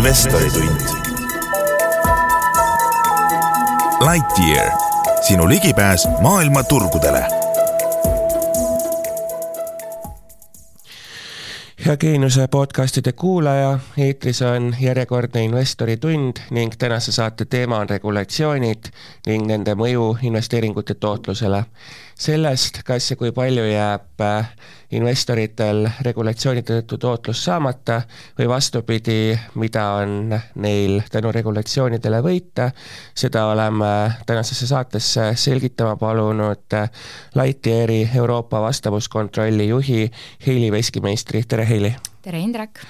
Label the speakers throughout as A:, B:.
A: investoritund. Lightyear, sinu ligipääs maailma turgudele
B: hea Geeniuse podcastide kuulaja, eetris on järjekordne investori tund ning tänase saate teema on regulatsioonid ning nende mõju investeeringute tootlusele sellest, kas ja kui palju jääb äh, investoritel regulatsioonide tõttu tootlus saamata või vastupidi, mida on neil tänu regulatsioonidele võita, seda oleme tänasesse saatesse selgitama palunud äh, Lightyeari Euroopa vastavuskontrolli juhi Heili Veskimeistri, tere Heili!
C: tere, Indrek!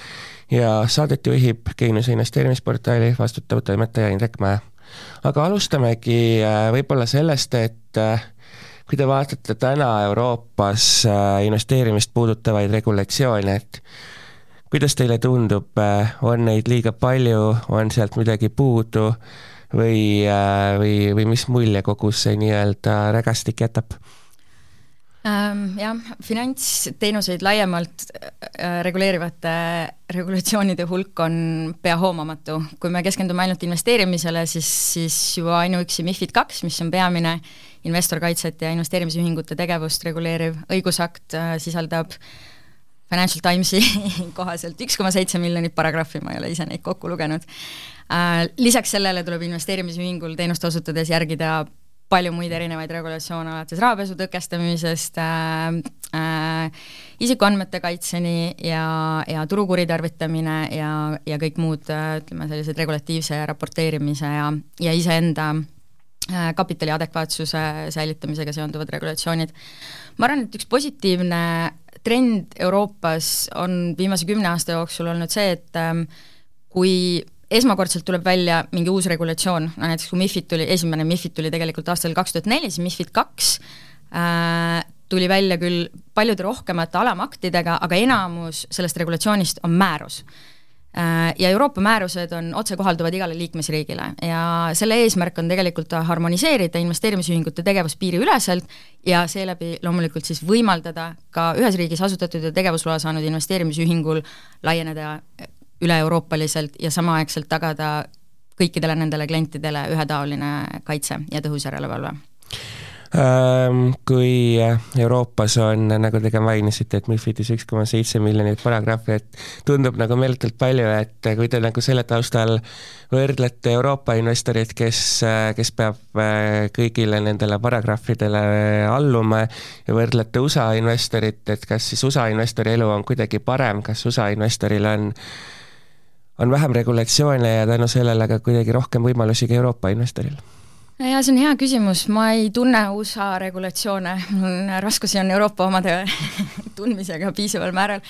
B: ja saadet juhib Geeniuse investeerimisportaali vastutav toimetaja Indrek Mäe. aga alustamegi äh, võib-olla sellest, et kui te vaatate täna Euroopas investeerimist puudutavaid regulatsioone, et kuidas teile tundub, äh, on neid liiga palju, on sealt midagi puudu või, äh, või, või mis mulje kogu see nii-öelda rägastik jätab?
C: Ähm, jah, finantsteenuseid laiemalt reguleerivate regulatsioonide hulk on pea hoomamatu. kui me keskendume ainult investeerimisele, siis, siis juba ainuüksi MIFID kaks, mis on peamine investorkaitset ja investeerimisühingute tegevust reguleeriv õigusakt äh, sisaldab Financial Timesi kohaselt üks koma seitse miljonit paragrahvi, ma ei ole ise neid kokku lugenud. Äh, lisaks sellele tuleb investeerimisühingul teenust osutades järgida palju muid erinevaid regulatsioone, alates rahapesu tõkestamisest äh, äh, isikuandmete kaitseni ja, ja turu kuritarvitamine ja, ja kõik muud äh, ütleme, sellised regulatiivse raporteerimise ja, ja iseenda äh, Äh, kapitali adekvaatsuse säilitamisega seonduvad regulatsioonid. ma arvan, et üks positiivne trend Euroopas on viimase kümne aasta jooksul olnud see, et ähm, kui esmakordselt tuleb välja mingi uus regulatsioon, no näiteks kui MIFID tuli, esimene MIFID tuli tegelikult aastal kaks tuhat neli, siis MIFID kaks äh, tuli välja küll paljude rohkemate alamaktidega, aga enamus sellest regulatsioonist on määrus. Äh, ja Euroopa määrused on otsekohalduvad igale liikmesriigile ja selle eesmärk on tegelikult harmoniseerida investeerimisühingute tegevust piiriüleselt ja seeläbi loomulikult siis võimaldada ka ühes riigis asutatud ja tegevusloa saanud investeerimisühingul laieneda üle-euroopaliselt ja samaaegselt tagada kõikidele nendele klientidele ühetaoline kaitse ja tõhus järelevalve.
B: Ehm, kui Euroopas on, nagu te ka mainisite, et MIFIDis üks koma seitse miljonit paragrahvi, et tundub nagu meeletult palju, et kui te nagu selle taustal võrdlete Euroopa investorit, kes, kes peab eh, kõigile nendele paragrahvidele alluma ja võrdlete USA investorit, et kas siis USA investori elu on kuidagi parem, kas USA investoril on on vähem regulatsioone ja tänu sellele ka kuidagi rohkem võimalusi ka Euroopa investoril.
C: Jaa, see on hea küsimus, ma ei tunne USA regulatsioone, raskusi on Euroopa omade tundmisega piisaval määral,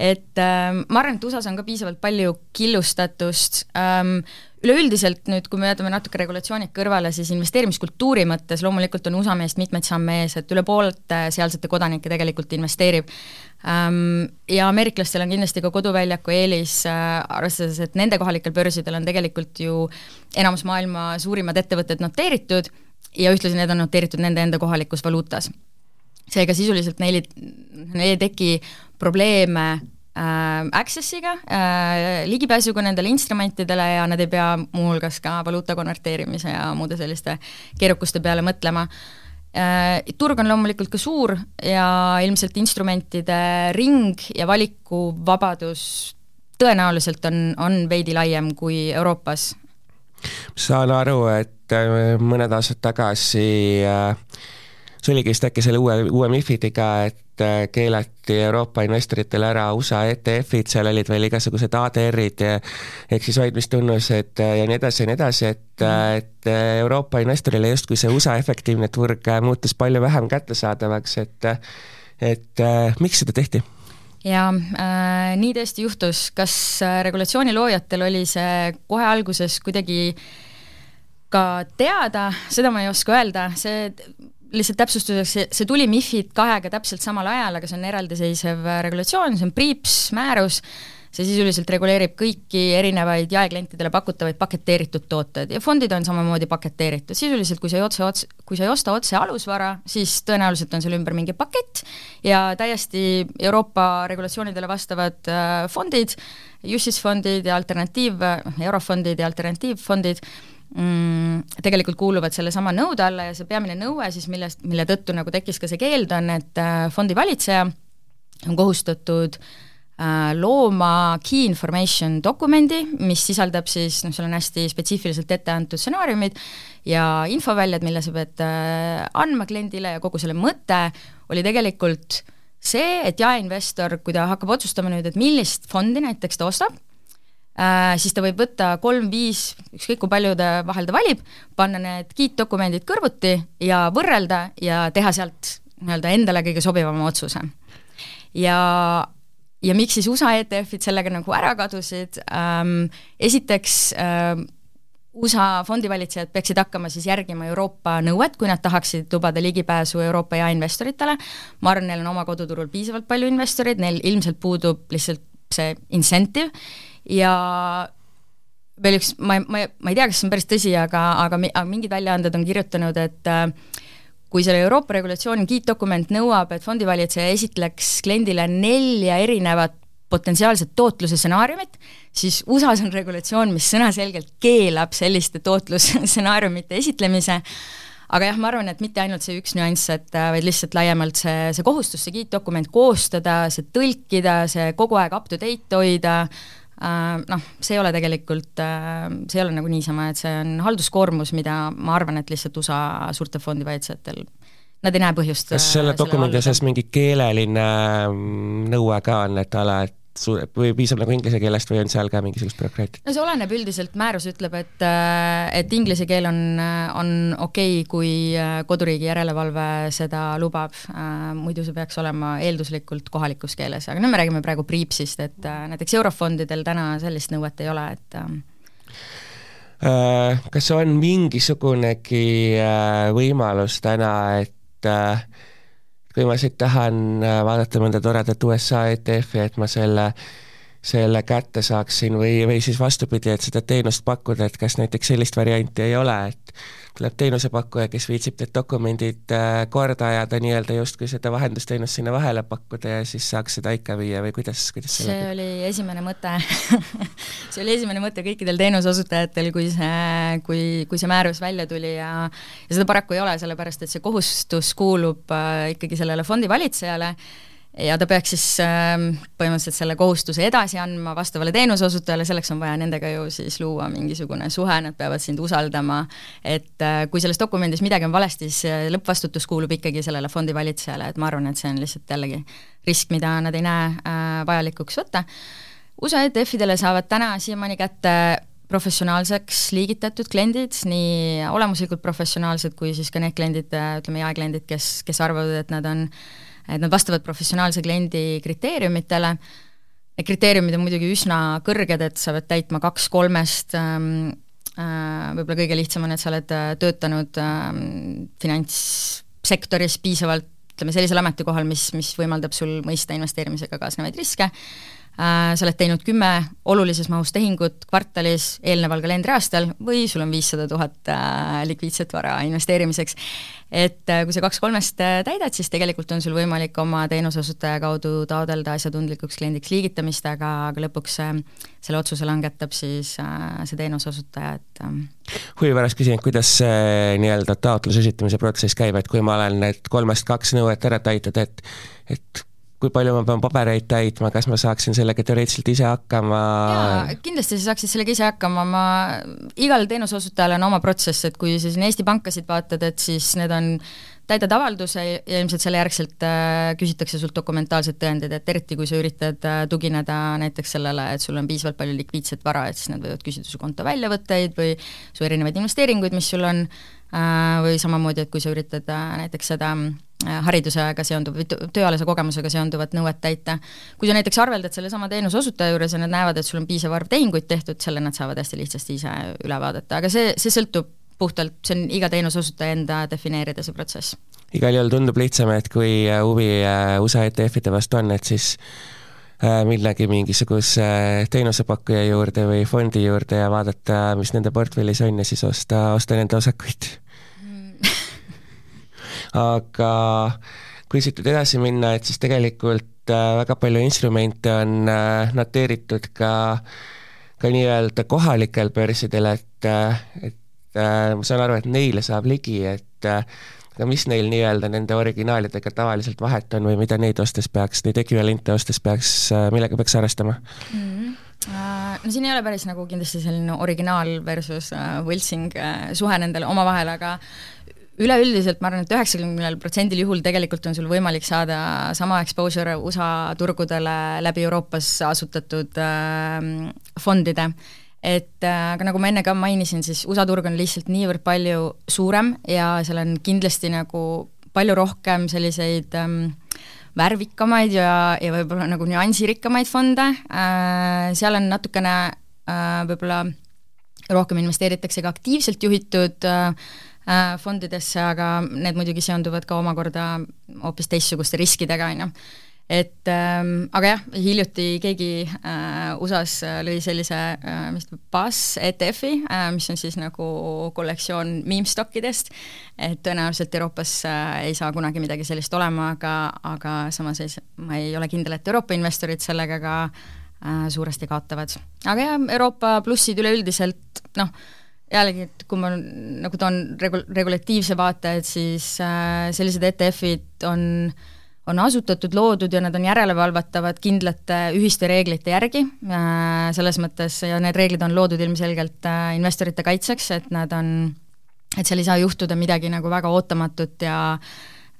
C: et äh, ma arvan, et USA-s on ka piisavalt palju killustatust. Ähm,, üleüldiselt nüüd, kui me jätame natuke regulatsioonid kõrvale, siis investeerimiskultuuri mõttes loomulikult on USA meest mitmeid samme ees, et üle poolte sealsete kodanikke tegelikult investeerib. Ähm, ja ameeriklastel on kindlasti ka koduväljaku eelis, äh, arvestades, et nende kohalikel börsidel on tegelikult ju enamus maailma suurimad ettevõtted noteeritud ja ühtlasi need on noteeritud nende enda kohalikus valuutas. seega sisuliselt neil ei, neil ei teki probleeme äh, access'iga äh,, ligipääsuga nendele instrumentidele ja nad ei pea muuhulgas ka valuuta konverteerimise ja muude selliste keerukuste peale mõtlema äh,. Turg on loomulikult ka suur ja ilmselt instrumentide ring ja valikuvabadus tõenäoliselt on, on veidi laiem kui Euroopas.
B: saan aru, et äh, mõned aastad tagasi äh, see oligi vist äkki selle uue, uue MIFIDiga, et äh, keelati Euroopa investoritele ära USA ETF-id, seal olid veel igasugused ADR-id ehk siis hoidmistunnused ja nii edasi ja nii edasi, et mm., et Euroopa investorile justkui see USA efektiivne turg muutus palju vähem kättesaadavaks, et et miks seda tehti?
C: jaa äh,, nii tõesti juhtus, kas regulatsiooni loojatel oli see kohe alguses kuidagi ka teada, seda ma ei oska öelda, see lihtsalt täpsustuseks, see, see tuli MIFID kahega täpselt samal ajal, aga see on eraldiseisev regulatsioon, see on PRIIPS määrus, see sisuliselt reguleerib kõiki erinevaid jaeklientidele pakutavaid paketeeritud tooteid ja fondid on samamoodi paketeeritud, sisuliselt kui sa ei otse, otse, kui sa ei osta otse alusvara, siis tõenäoliselt on seal ümber mingi pakett ja täiesti Euroopa regulatsioonidele vastavad äh, fondid, UCITS fondid ja alternatiiv, eurofondid ja alternatiivfondid mm, tegelikult kuuluvad sellesama nõude alla ja see peamine nõue siis, millest, mille tõttu nagu tekkis ka see keeld, on, et äh, fondi valitseja on kohustatud äh, looma key information dokumendi, mis sisaldab siis, noh, seal on hästi spetsiifiliselt ette antud stsenaariumid ja infoväljad, mille sa pead äh, andma kliendile ja kogu selle mõte oli tegelikult see, et jaeinvestor, kui ta hakkab otsustama nüüd, et millist fondi näiteks ta ostab, siis ta võib võtta kolm-viis, ükskõik kui palju ta vahel ta valib, panna need giiddokumendid kõrvuti ja võrrelda ja teha sealt nii-öelda endale kõige sobivama otsuse. ja, ja miks siis USA ETF-id sellega nagu ära kadusid? Ähm,, esiteks ähm, USA fondivalitsejad peaksid hakkama siis järgima Euroopa nõuet, kui nad tahaksid lubada ligipääsu Euroopa jaeinvestoritele, ma arvan, neil on oma koduturul piisavalt palju investoreid, neil ilmselt puudub lihtsalt see incentive ja veel üks, ma, ma, ma ei tea, kas see on päris tõsi, aga, aga, aga mingid väljaanded on kirjutanud, et äh, kui selle Euroopa regulatsiooni giiddokument nõuab, et fondivalitseja esitleks kliendile nelja erinevat potentsiaalset tootluse stsenaariumit, siis USA-s on regulatsioon, mis sõnaselgelt keelab selliste tootlusstsenaariumite esitlemise, aga jah, ma arvan, et mitte ainult see üks nüanss, et äh, vaid lihtsalt laiemalt see, see kohustus, see giiddokument koostada, see tõlkida, see kogu aeg up to date hoida, noh, see ei ole tegelikult, äh, see ei ole nagu niisama, et see on halduskoormus, mida ma arvan, et lihtsalt USA suurtel fondivalitsejatel Nad ei näe põhjust
B: kas selle äh, dokumendi osas mingi keeleline mm, nõue ka on, et ala, et su-, või piisab nagu inglise keelest või on seal ka mingisugust bürokraatiat?
C: no see oleneb üldiselt, määrus ütleb, et äh, et inglise keel on, on okei okay,, kui äh, koduriigi järelevalve seda lubab, äh, muidu see peaks olema eelduslikult kohalikus keeles, aga nüüd me räägime praegu Priipsist, et näiteks eurofondidel täna sellist nõuet ei ole, et
B: kas on mingisugunegi võimalus täna, et kui ma siit tahan äh, vaadata mõnda toredat USA ETF-i, et ma selle selle kätte saaksin või, või siis vastupidi, et seda teenust pakkuda, et kas näiteks sellist varianti ei ole, et tuleb teenusepakkuja, kes viitsib need dokumendid äh, korda ajada, nii-öelda justkui seda vahendusteenust sinna vahele pakkuda ja siis saaks seda ikka viia või kuidas, kuidas
C: see läbi? oli esimene mõte see oli esimene mõte kõikidel teenuseosutajatel, kui see, kui, kui see määrus välja tuli ja ja seda paraku ei ole, sellepärast et see kohustus kuulub äh, ikkagi sellele fondi valitsejale ja ta peaks siis äh, põhimõtteliselt selle kohustuse edasi andma vastavale teenuseosutajale, selleks on vaja nendega ju siis luua mingisugune suhe, nad peavad sind usaldama, et äh, kui selles dokumendis midagi on valesti, siis lõppvastutus kuulub ikkagi sellele fondi valitsejale, et ma arvan, et see on lihtsalt jällegi risk, mida nad ei näe äh, vajalikuks võtta. USA ETF-idele saavad täna siiamaani kätte professionaalseks liigitatud kliendid, nii olemuslikult professionaalsed kui siis ka need kliendid, ütleme jaekliendid, kes, kes arvavad, et nad on äh, et nad vastavad professionaalse kliendi kriteeriumitele, need kriteeriumid on muidugi üsna kõrged, et sa pead täitma kaks kolmest ähm, äh, võib-olla kõige lihtsam on, et sa oled äh, töötanud ähm, finantssektoris piisavalt, ütleme sellisel ametikohal, mis, mis võimaldab sul mõista investeerimisega kaasnevaid riske, Äh, sa oled teinud kümme olulises mahus tehingut kvartalis eelneval kalendriaastal või sul on viissada tuhat äh, likviidset vara investeerimiseks. et äh, kui sa kaks kolmest täidad, siis tegelikult on sul võimalik oma teenuseosutaja kaudu taodelda asjatundlikuks kliendiks liigitamist, aga, aga lõpuks selle otsuse langetab siis see teenuseosutaja, et
B: huvi pärast küsin, et kuidas see nii-öelda taotluse esitamise protsess käib, et kui ma olen need kolmest kaks nõuet ära täitnud, et et kui palju ma pean pabereid täitma, kas ma saaksin sellega teoreetiliselt ise hakkama?
C: kindlasti sa saaksid sellega ise hakkama, ma, igal teenuseosutajal on oma protsess, et kui sa siin Eesti pankasid vaatad, et siis need on, täidad avalduse ja ilmselt selle järgselt äh, küsitakse sult dokumentaalsed tõendid, et eriti kui sa üritad äh, tugineda näiteks sellele, et sul on piisavalt palju likviidset vara, et siis nad võivad küsida su konto väljavõtteid või su erinevaid investeeringuid, mis sul on äh,, või samamoodi, et kui sa üritad äh, näiteks seda haridusega seonduv või tööalase kogemusega seonduvat nõuet täita. kui sa näiteks arveldad sellesama teenuse osutaja juures ja nad näevad, et sul on piisav arv tehinguid tehtud, selle nad saavad hästi lihtsasti ise üle vaadata, aga see, see sõltub puhtalt, see on iga teenuseosutaja enda defineerida, see protsess.
B: igal juhul tundub lihtsam, et kui huvi äh, USA ETF-ide vastu on, et siis millegi mingisuguse teenusepakkuja juurde või fondi juurde ja vaadata, mis nende portfellis on ja siis osta, osta nende osakuid. Aga kui siit nüüd edasi minna, et siis tegelikult väga palju instrumente on noteeritud ka, ka nii-öelda kohalikel börsidel, et, et ma saan aru, et neile saab ligi, et aga mis neil nii-öelda nende originaalidega tavaliselt vahet on või mida neid ostes peaks, neid ekvivalente ostes peaks, millega peaks arvestama mm?
C: -hmm. No siin ei ole päris nagu kindlasti selline originaal versus võltsing suhe nendel omavahel, aga üleüldiselt ma arvan et, et üheksakümnel protsendil juhul tegelikult on sul võimalik saada sama exposure USA turgudele läbi Euroopas asutatud äh, fondide. Et äh, aga nagu ma enne ka mainisin, siis USA turg on lihtsalt niivõrd palju suurem ja seal on kindlasti nagu palju rohkem selliseid ähm, värvikamaid ja, ja võib-olla nagu nüansirikkamaid fonde. Äh,, seal on natukene äh, võib-olla rohkem investeeritakse ka aktiivselt juhitud äh, fondidesse, aga need muidugi seonduvad ka omakorda hoopis teistsuguste riskidega, on ju et ähm, aga jah, hiljuti keegi äh, USA-s äh, lõi sellise äh, ta, Buzz ETF-i äh,, mis on siis nagu kollektsioon meme-stockidest, et tõenäoliselt Euroopas äh, ei saa kunagi midagi sellist olema, aga, aga samas ei, ma ei ole kindel, et Euroopa investorid sellega ka äh, suuresti kaotavad. aga jah, Euroopa plussid üleüldiselt noh, jällegi, et kui ma nagu toon regu-, regulatiivse vaate, et siis äh, sellised ETF-id on on asutatud, loodud ja nad on järelevalvatavad kindlate ühiste reeglite järgi, äh, selles mõttes, ja need reeglid on loodud ilmselgelt äh, investorite kaitseks, et nad on, et seal ei saa juhtuda midagi nagu väga ootamatut ja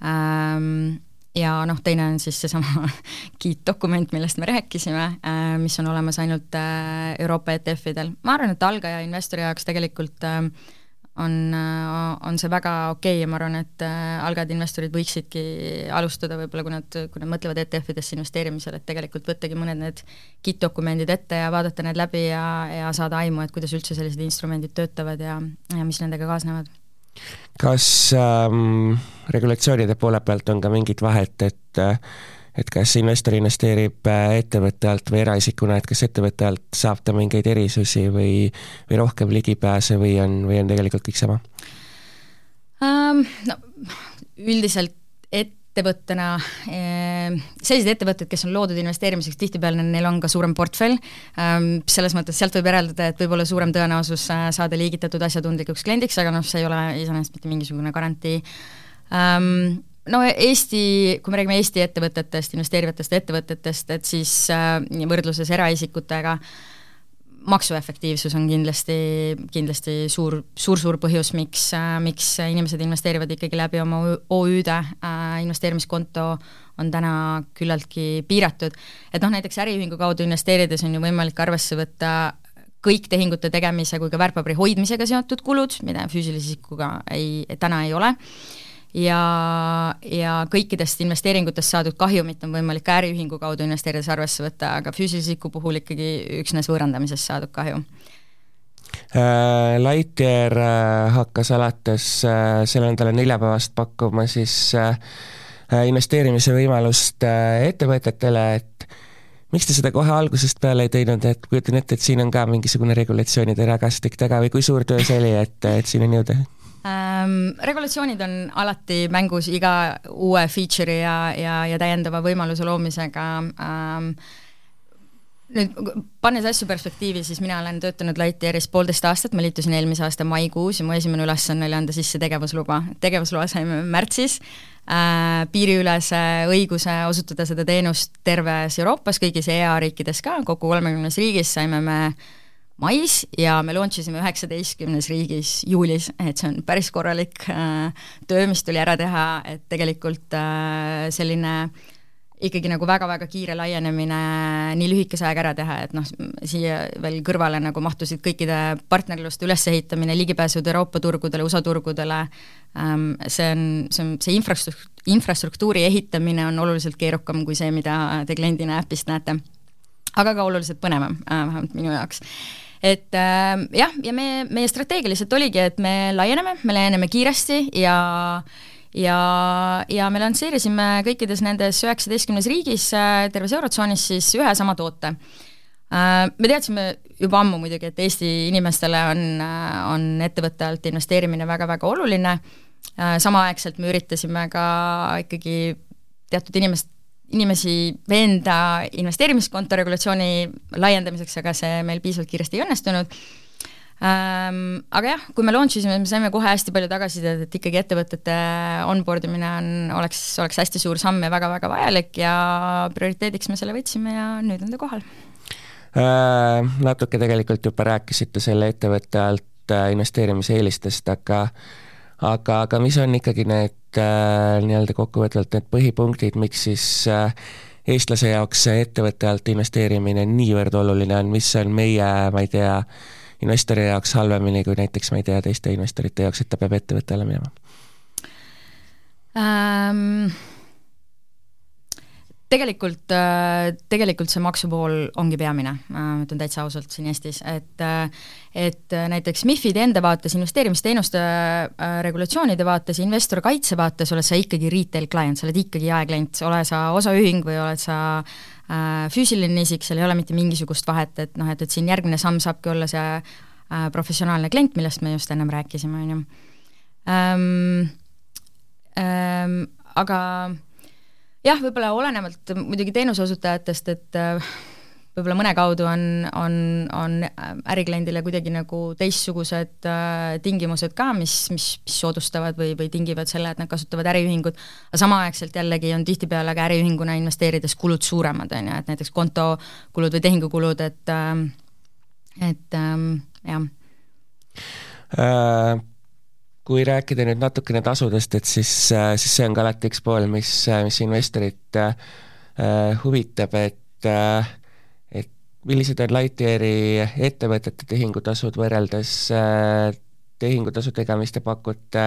C: ähm, ja noh, teine on siis seesama kiitdokument, millest me rääkisime, äh, mis on olemas ainult Euroopa ETF-idel. ma arvan, et algaja investori jaoks tegelikult äh, on, on see väga okei okay ja ma arvan, et äh, algajad investorid võiksidki alustada võib-olla, kui nad, kui nad mõtlevad ETF-idesse investeerimisel, et tegelikult võttagi mõned need kittdokumendid ette ja vaadata need läbi ja, ja saada aimu, et kuidas üldse sellised instrumendid töötavad ja, ja mis nendega kaasnevad.
B: Kas ähm, regulatsioonide poole pealt on ka mingit vahet, et äh, et kas investor investeerib äh, ettevõtte alt või eraisikuna, et kas ettevõtte alt saab ta mingeid erisusi või, või rohkem ligipääse või on, või on tegelikult kõik sama
C: um,? No üldiselt ettevõttena, eh, sellised ettevõtted, kes on loodud investeerimiseks, tihtipeale neil on ka suurem portfell, um, selles mõttes sealt võib järeldada, et võib olla suurem tõenäosus äh, saada liigitatud asjatundlikuks kliendiks, aga noh, see ei ole iseenesest mitte mingisugune garantii. Um, no Eesti, kui me räägime Eesti ettevõtetest, investeerivatest ettevõtetest, et siis äh, võrdluses eraisikutega maksuefektiivsus on kindlasti, kindlasti suur, suur-suur põhjus, miks miks inimesed investeerivad ikkagi läbi oma OÜ-de äh,, investeerimiskonto on täna küllaltki piiratud. et noh, näiteks äriühingu kaudu investeerides on ju võimalik arvesse võtta kõik tehingute tegemise kui ka väärtpaberi hoidmisega seotud kulud, mida füüsilise isikuga ei, täna ei ole ja, ja kõikidest investeeringutest saadud kahjumit on võimalik ka äriühingu kaudu investeerides arvesse võtta, aga füüsilise isiku puhul ikkagi üksnes võõrandamisest saadud kahju
B: äh,. Lightyear äh, hakkas alates äh, selle nädala neljapäevast pakkuma siis investeerimise võimalust ettevõtetele, et miks te seda kohe algusest peale ei teinud, et kujutan ette, et siin on ka mingisugune regulatsioonide rägastik taga või kui suur töö see oli, et, et sinna jõuda?
C: Ähm,? regulatsioonid on alati mängus iga uue feature'i ja, ja, ja täiendava võimaluse loomisega ähm, nüüd pannes asju perspektiivi, siis mina olen töötanud Lightyearis poolteist aastat, ma liitusin eelmise aasta maikuus ja mu esimene ülesanne oli anda sisse tegevusluba. tegevusloa saime märtsis äh,, piiriülese õiguse osutada seda teenust terves Euroopas, kõigis EA riikides ka, kokku kolmekümnes riigis saime me äh, mais ja me launch isime üheksateistkümnes riigis juulis, et see on päris korralik äh, töö, mis tuli ära teha, et tegelikult äh, selline ikkagi nagu väga-väga kiire laienemine nii lühikese ajaga ära teha, et noh, siia veel kõrvale nagu mahtusid kõikide partnerluste ülesehitamine, ligipääsud Euroopa turgudele, USA turgudele ähm,, see on, see on, see infrastruktuur, infrastruktuuri ehitamine on oluliselt keerukam kui see, mida te kliendina äpist näete. aga ka oluliselt põnevam äh,, vähemalt minu jaoks et äh, jah, ja me, meie strateegiliselt oligi, et me laieneme, me laieneme kiiresti ja ja, ja me lansseerisime kõikides nendes üheksateistkümnes riigis terves Eurotsoonis siis ühe sama toote. Me teadsime juba ammu muidugi, et Eesti inimestele on, on ettevõtte alt investeerimine väga-väga oluline, samaaegselt me üritasime ka ikkagi teatud inimest, inimesi veenda investeerimiskonto regulatsiooni laiendamiseks, aga see meil piisavalt kiiresti ei õnnestunud ähm,. Aga jah, kui me launch isime, me saime kohe hästi palju tagasisidet, et ikkagi ettevõtete onboard imine on, oleks, oleks hästi suur samm ja väga-väga vajalik ja prioriteediks me selle võtsime ja nüüd on ta kohal
B: äh,. Natuke tegelikult juba rääkisite selle ettevõtte alt äh, investeerimise eelistest, aga aga, aga mis on ikkagi need äh, nii-öelda kokkuvõtvalt need põhipunktid, miks siis äh, eestlase jaoks see ettevõtte alt investeerimine niivõrd oluline on, mis on meie, ma ei tea, investori jaoks halvemini kui näiteks, ma ei tea, teiste investorite jaoks, et ta peab ettevõtte alla minema
C: um...? Tegelikult, äh, tegelikult see maksupool ongi peamine, ma ütlen täitsa ausalt siin Eestis, et äh, et näiteks MIFID-i enda vaates, investeerimisteenuste äh, regulatsioonide vaates, investorikaitse vaates oled sa ikkagi retail client, sa oled ikkagi jaeklient, ole sa osaühing või oled sa füüsiline isik, seal ei ole mitte mingisugust vahet, et noh, et, et siin järgmine samm saabki olla see professionaalne klient, millest me just ennem rääkisime, on ju. Aga jah, võib-olla olenevalt muidugi teenuseosutajatest, et äh, võib-olla mõne kaudu on, on, on ärikliendile kuidagi nagu teistsugused äh, tingimused ka, mis, mis, mis soodustavad või, või tingivad selle, et nad kasutavad äriühingut, aga samaaegselt jällegi on tihtipeale ka äriühinguna investeerides kulud suuremad, on ju, et näiteks kontokulud või tehingukulud, et äh, et ähm, jah.
B: Äh kui rääkida nüüd natukene tasudest, et siis, äh, siis see on ka alati üks pool, mis, äh, mis investorit äh, huvitab, et äh, et millised on Lightyeari ettevõtete tehingutasud võrreldes äh, tehingutasudega, mis te pakute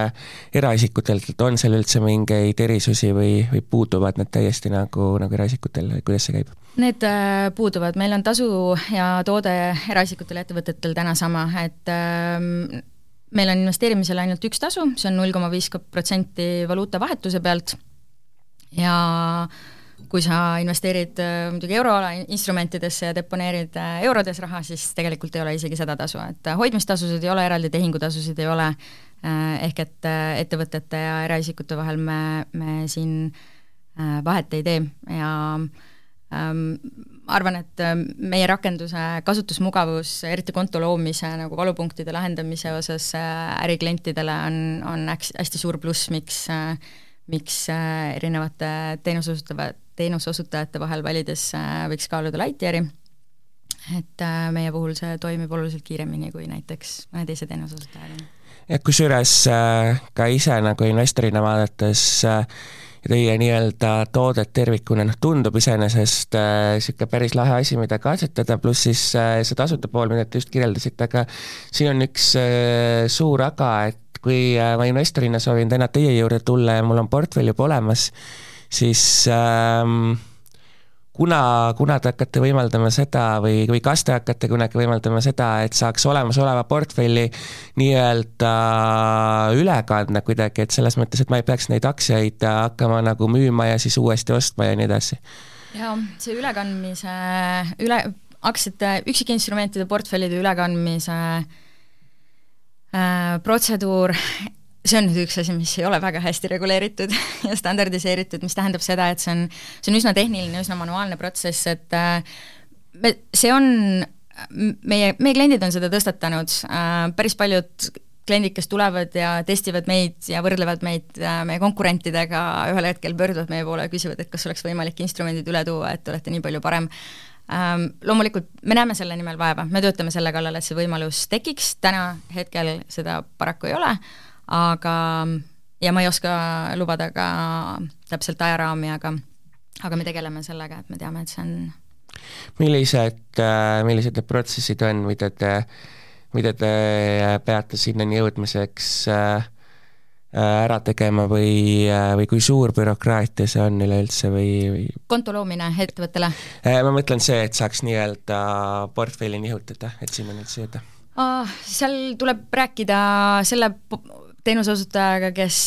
B: eraisikutelt, et on seal üldse mingeid erisusi või, või puuduvad need täiesti nagu, nagu eraisikutel kuidas see käib?
C: Need äh, puuduvad, meil on tasu ja toode eraisikutel ja ettevõtetel täna sama, et äh, meil on investeerimisel ainult üks tasu, see on null koma viis protsenti valuuta vahetuse pealt. Ja kui sa investeerid äh, muidugi euroala instrumentidesse ja deponeerid äh, eurodes raha, siis tegelikult ei ole isegi seda tasu, et äh, hoidmistasusid ei ole, eraldi tehingutasusid ei ole, ehk et ettevõtete ja eraisikute vahel me, me siin vahet ei tee. Ja ähm, arvan, et äh, meie rakenduse kasutusmugavus, eriti konto loomise nagu valupunktide lahendamise osas äh, äriklientidele on, on hästi suur pluss, miks äh, miks erinevate teenuseosutava, teenuseosutajate vahel valides võiks kaaluda Lightyeari, et meie puhul see toimib oluliselt kiiremini kui näiteks mõne teise teenuseosutajaga.
B: kusjuures ka ise nagu investorina vaadates äh, ja teie nii-öelda toodet tervikuna, noh tundub iseenesest niisugune äh, päris lahe asi, mida katsetada, pluss siis äh, see tasuta pool, mida te just kirjeldasite, aga siin on üks äh, suur aga, et kui äh, ma investorina soovin täna teie juurde tulla ja mul on portfell juba olemas, siis ähm, kuna, kuna te hakkate võimaldama seda või, või kas te hakkate kunagi võimaldama seda, et saaks olemasoleva portfelli nii-öelda üle kanda kuidagi, et selles mõttes, et ma ei peaks neid aktsiaid hakkama nagu müüma ja siis uuesti ostma ja nii edasi?
C: jaa, see ülekandmise, üle, aktsiate, üksikinstrumentide portfellide ülekandmise äh, protseduur see on nüüd üks asi, mis ei ole väga hästi reguleeritud ja standardiseeritud, mis tähendab seda, et see on, see on üsna tehniline, üsna manuaalne protsess, et äh, me, see on, meie, meie kliendid on seda tõstatanud, äh, päris paljud kliendid, kes tulevad ja testivad meid ja võrdlevad meid äh, meie konkurentidega, ühel hetkel pöörduvad meie poole ja küsivad, et kas oleks võimalik instrumendid üle tuua, et olete nii palju parem ähm,. Loomulikult me näeme selle nimel vaeva, me töötame selle kallal, et see võimalus tekiks, täna hetkel seda paraku ei ole aga, ja ma ei oska lubada ka täpselt ajaraami, aga aga me tegeleme sellega, et me teame, et see on
B: millised, äh, millised need protsessid on, mida te, mida te peate sinnani jõudmiseks äh, äh, ära tegema või, või kui suur bürokraatia see on üleüldse või, või
C: konto loomine ettevõttele?
B: ma mõtlen see, et saaks nii-öelda portfelli nihutada, et sinna üldse jõuda
C: ah,? Seal tuleb rääkida selle teenuseosutajaga, kes,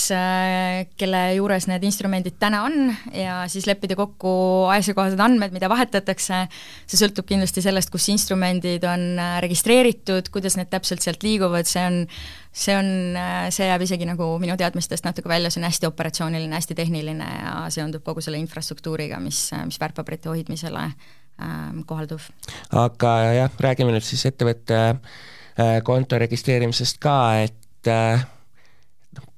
C: kelle juures need instrumendid täna on ja siis leppida kokku asjakohased andmed, mida vahetatakse, see sõltub kindlasti sellest, kus instrumendid on registreeritud, kuidas need täpselt sealt liiguvad, see on see on, see jääb isegi nagu minu teadmistest natuke välja, see on hästi operatsiooniline, hästi tehniline ja seondub kogu selle infrastruktuuriga, mis, mis väärtpaberite hoidmisele ähm, kohaldub.
B: aga jah, räägime nüüd siis ettevõtte äh, konto registreerimisest ka, et äh,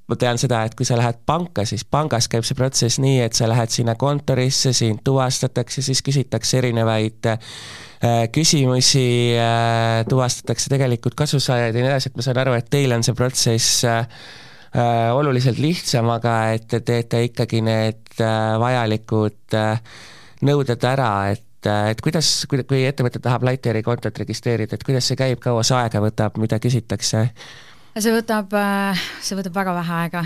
B: ma tean seda, et kui sa lähed panka, siis pangas käib see protsess nii, et sa lähed sinna kontorisse, sind tuvastatakse, siis küsitakse erinevaid äh, küsimusi äh,, tuvastatakse tegelikult kasusaajaid ja nii edasi, et ma saan aru, et teil on see protsess äh, oluliselt lihtsam, aga et te teete ikkagi need vajalikud nõuded ära, et et kuidas, kui, kui ettevõte tahab Lightyeari kontot registreerida, et kuidas see käib, kaua see aega võtab, mida küsitakse?
C: See võtab, äh, see võtab väga vähe aega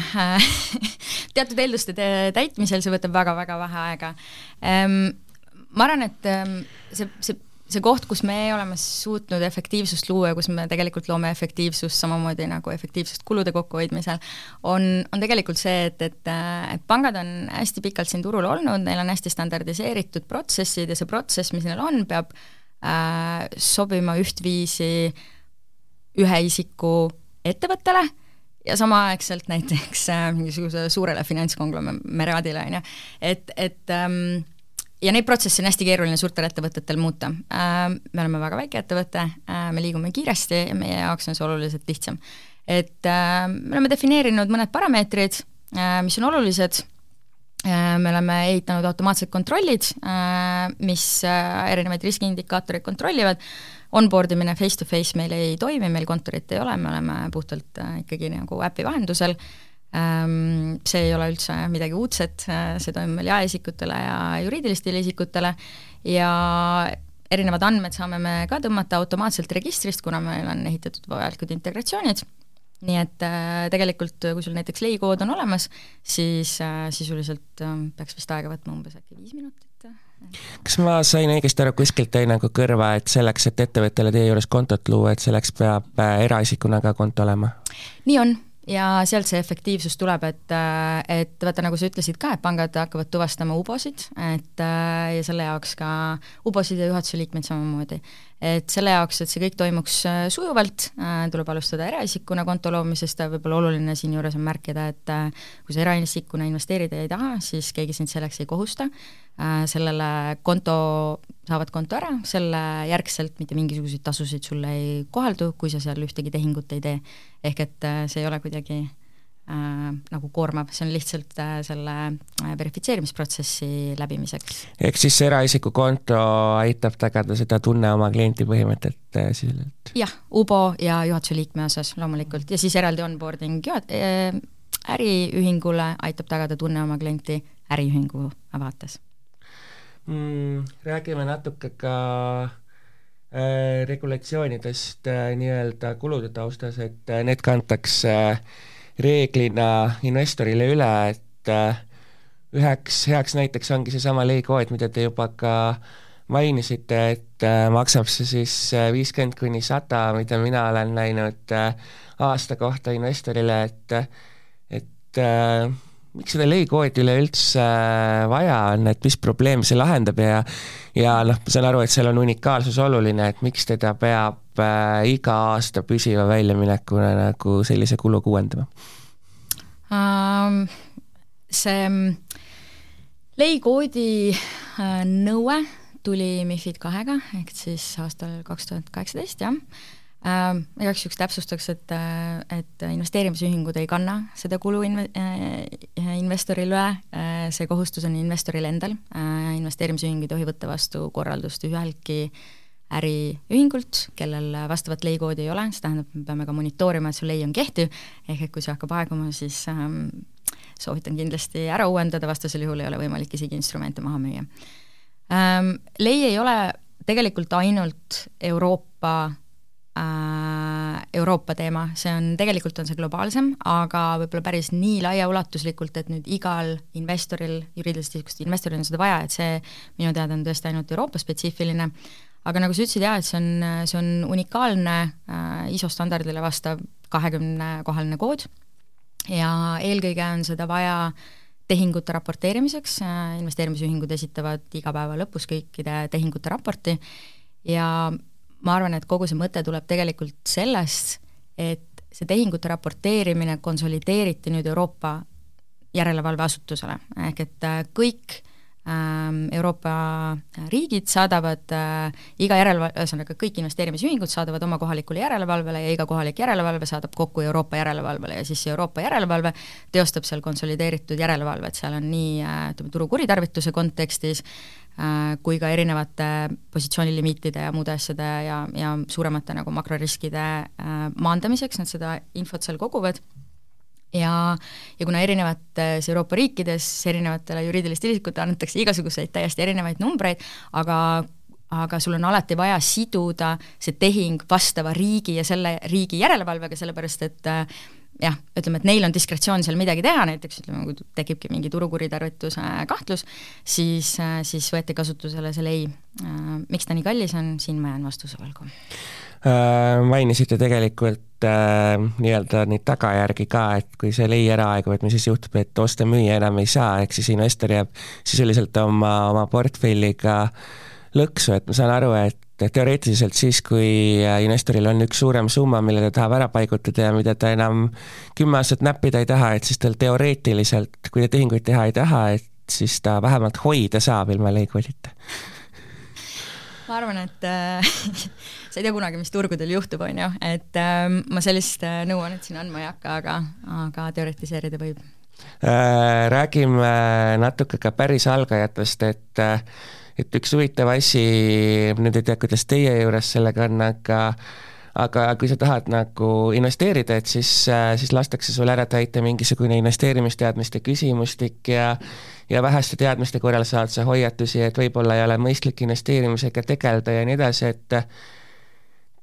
C: teatud eelduste täitmisel see võtab väga-väga vähe aega. Ehm, ma arvan, et ehm, see, see see koht, kus me oleme suutnud efektiivsust luua ja kus me tegelikult loome efektiivsust samamoodi nagu efektiivsust kulude kokkuhoidmisel, on, on tegelikult see, et, et, et pangad on hästi pikalt siin turul olnud, neil on hästi standardiseeritud protsessid ja see protsess, mis neil on, peab äh, sobima ühtviisi ühe isiku ettevõttele ja samaaegselt näiteks äh, mingisuguse suurele finantskonglomeraadile, on ju, et, et ähm, ja neid protsesse on hästi keeruline suurtel ettevõtetel muuta äh,. me oleme väga väike ettevõte äh,, me liigume kiiresti ja meie jaoks on see oluliselt lihtsam. et äh, me oleme defineerinud mõned parameetrid äh,, mis on olulised äh,, me oleme ehitanud automaatsed kontrollid äh,, mis äh, erinevaid riskiindikaatoreid kontrollivad, onboard imine face-to-face meil ei toimi, meil kontorit ei ole, me oleme puhtalt äh, ikkagi nagu äpi vahendusel, ähm, see ei ole üldse midagi uudset, äh, see toimub meil jaeisikutele ja juriidilistele isikutele. Ja erinevad andmed saame me ka tõmmata automaatselt registrist, kuna meil on ehitatud vajalikud integratsioonid, nii et äh, tegelikult kui sul näiteks leikood on olemas, siis äh, sisuliselt äh, peaks vist aega võtma umbes äkki viis minutit
B: kas ma sain õigesti aru, kuskilt jäi nagu kõrva, et selleks, et ettevõttele teie juures kontot luua, et selleks peab äh, eraisikuna ka konto olema?
C: nii on ja sealt see efektiivsus tuleb, et, äh, et vaata, nagu sa ütlesid ka, et pangad hakkavad tuvastama ubosid, et äh, ja selle jaoks ka ubosid ja juhatuse liikmeid samamoodi. Et selle jaoks, et see kõik toimuks äh, sujuvalt, tuleb alustada eraisikuna konto loomisest võib-olla oluline siinjuures on märkida, et kui sa eraisikuna investeerida ei taha, siis keegi sind selleks ei kohusta, sellele konto, saavad konto ära, selle järgselt mitte mingisuguseid tasusid sulle ei kohaldu, kui sa seal ühtegi tehingut ei tee. Ehk et äh, see ei ole kuidagi äh, nagu koormav, see on lihtsalt äh, selle äh, verifitseerimisprotsessi läbimiseks.
B: ehk siis see eraisiku konto aitab tagada seda tunne oma kliendi põhimõtet äh, sisuliselt?
C: jah, UBO ja juhatuse liikme osas loomulikult ja siis eraldi onboarding juhat- äh,, äriühingule aitab tagada tunne oma klienti äriühingu vaates
B: mm,. Räägime natuke ka Äh, regulatsioonidest äh, nii-öelda kulude taustas, et äh, need kantakse reeglina investorile üle, et üheks heaks näiteks ongi seesama leikood, mida te juba ka mainisite, et maksab see siis viiskümmend kuni sada, mida mina olen näinud aasta kohta investorile, et et miks seda leikoodi üleüldse vaja on, et mis probleemi see lahendab ja ja noh, ma saan aru, et seal on unikaalsus oluline, et miks teda peab äh, iga aasta püsiva väljaminekuna nagu sellise kuluga uuendama
C: um,? see leikoodi äh, nõue tuli MIFID kahega, ehk siis aastal kaks tuhat kaheksateist, jah äh,. igaks juhuks täpsustaks, et, äh, et investeerimisühingud ei kanna seda kulu inve- äh,, investoril üle äh,, see kohustus on investoril endal äh,, investeerimisühing ei tohi võtta vastu korraldust üheltki äriühingult, kellel vastavat leikoodi ei ole, see tähendab, me peame ka monitoorima, et su lei on kehtiv, ehk et kui see hakkab aeguma, siis ähm, soovitan kindlasti ära uuendada, vastasel juhul ei ole võimalik isegi instrumente maha müüa ähm,. lei ei ole tegelikult ainult Euroopa Äh, Euroopa teema, see on, tegelikult on see globaalsem, aga võib-olla päris nii laiaulatuslikult, et nüüd igal investoril, juriidilisest isikust investoril on seda vaja, et see minu teada on tõesti ainult Euroopa spetsiifiline, aga nagu sa ütlesid, jaa, et see on, see on unikaalne äh, ISO standardile vastav kahekümnekohaline kood. Ja eelkõige on seda vaja tehingute raporteerimiseks, investeerimisühingud esitavad iga päeva lõpus kõikide tehingute raporti. Ja ma arvan, et kogu see mõte tuleb tegelikult sellest, et see tehingute raporteerimine konsolideeriti nüüd Euroopa järelevalveasutusele, ehk et äh, kõik Euroopa riigid saadavad äh, iga järelevalve, ühesõnaga kõik investeerimisühingud saadavad oma kohalikule järelevalvele ja iga kohalik järelevalve saadab kokku Euroopa järelevalvele ja siis Euroopa järelevalve teostab seal konsolideeritud järelevalvet, seal on nii äh, ütleme, turu kuritarvituse kontekstis kui ka erinevate positsioonilimiitide ja muude asjade ja, ja suuremate nagu makroriskide maandamiseks nad seda infot seal koguvad ja, ja kuna erinevates Euroopa riikides erinevatele juriidilistele isikutele antakse igasuguseid täiesti erinevaid numbreid, aga aga sul on alati vaja siduda see tehing vastava riigi ja selle riigi järelevalvega, sellepärast et äh, jah, ütleme, et neil on diskretsioon seal midagi teha, näiteks ütleme, kui tekibki mingi turukuritarvituse kahtlus, siis, äh, siis võeti kasutusele see lei. Äh, miks ta nii kallis on, siin ma jään vastuse võlgu
B: Äh, mainisite tegelikult äh, nii-öelda neid tagajärgi ka, et kui see lei ära aegub, et mis siis juhtub, et osta-müüa enam ei saa, ehk siis investor jääb sisuliselt oma, oma portfelliga lõksu, et ma saan aru, et teoreetiliselt siis, kui investoril on üks suurem summa, mille ta tahab ära paigutada ja mida ta enam kümme aastat näppida ei taha, et siis tal teoreetiliselt, kui ta tehinguid teha ei taha, et siis ta vähemalt hoida saab ilma leikvodita
C: ma arvan, et äh, sa ei tea kunagi, mis turgudel juhtub, on ju, et äh, ma sellist äh, nõuannet siin andma ei hakka, aga, aga teoritiseerida võib
B: äh,. Räägime natuke ka päris algajatest, et et üks huvitav asi, nüüd ei tea, kuidas teie juures sellega on, aga aga kui sa tahad nagu investeerida, et siis, siis lastakse sul ära täita mingisugune investeerimisteadmiste küsimustik ja ja väheste teadmiste korral saad sa hoiatusi, et võib-olla ei ole mõistlik investeerimisega tegeleda ja nii edasi, et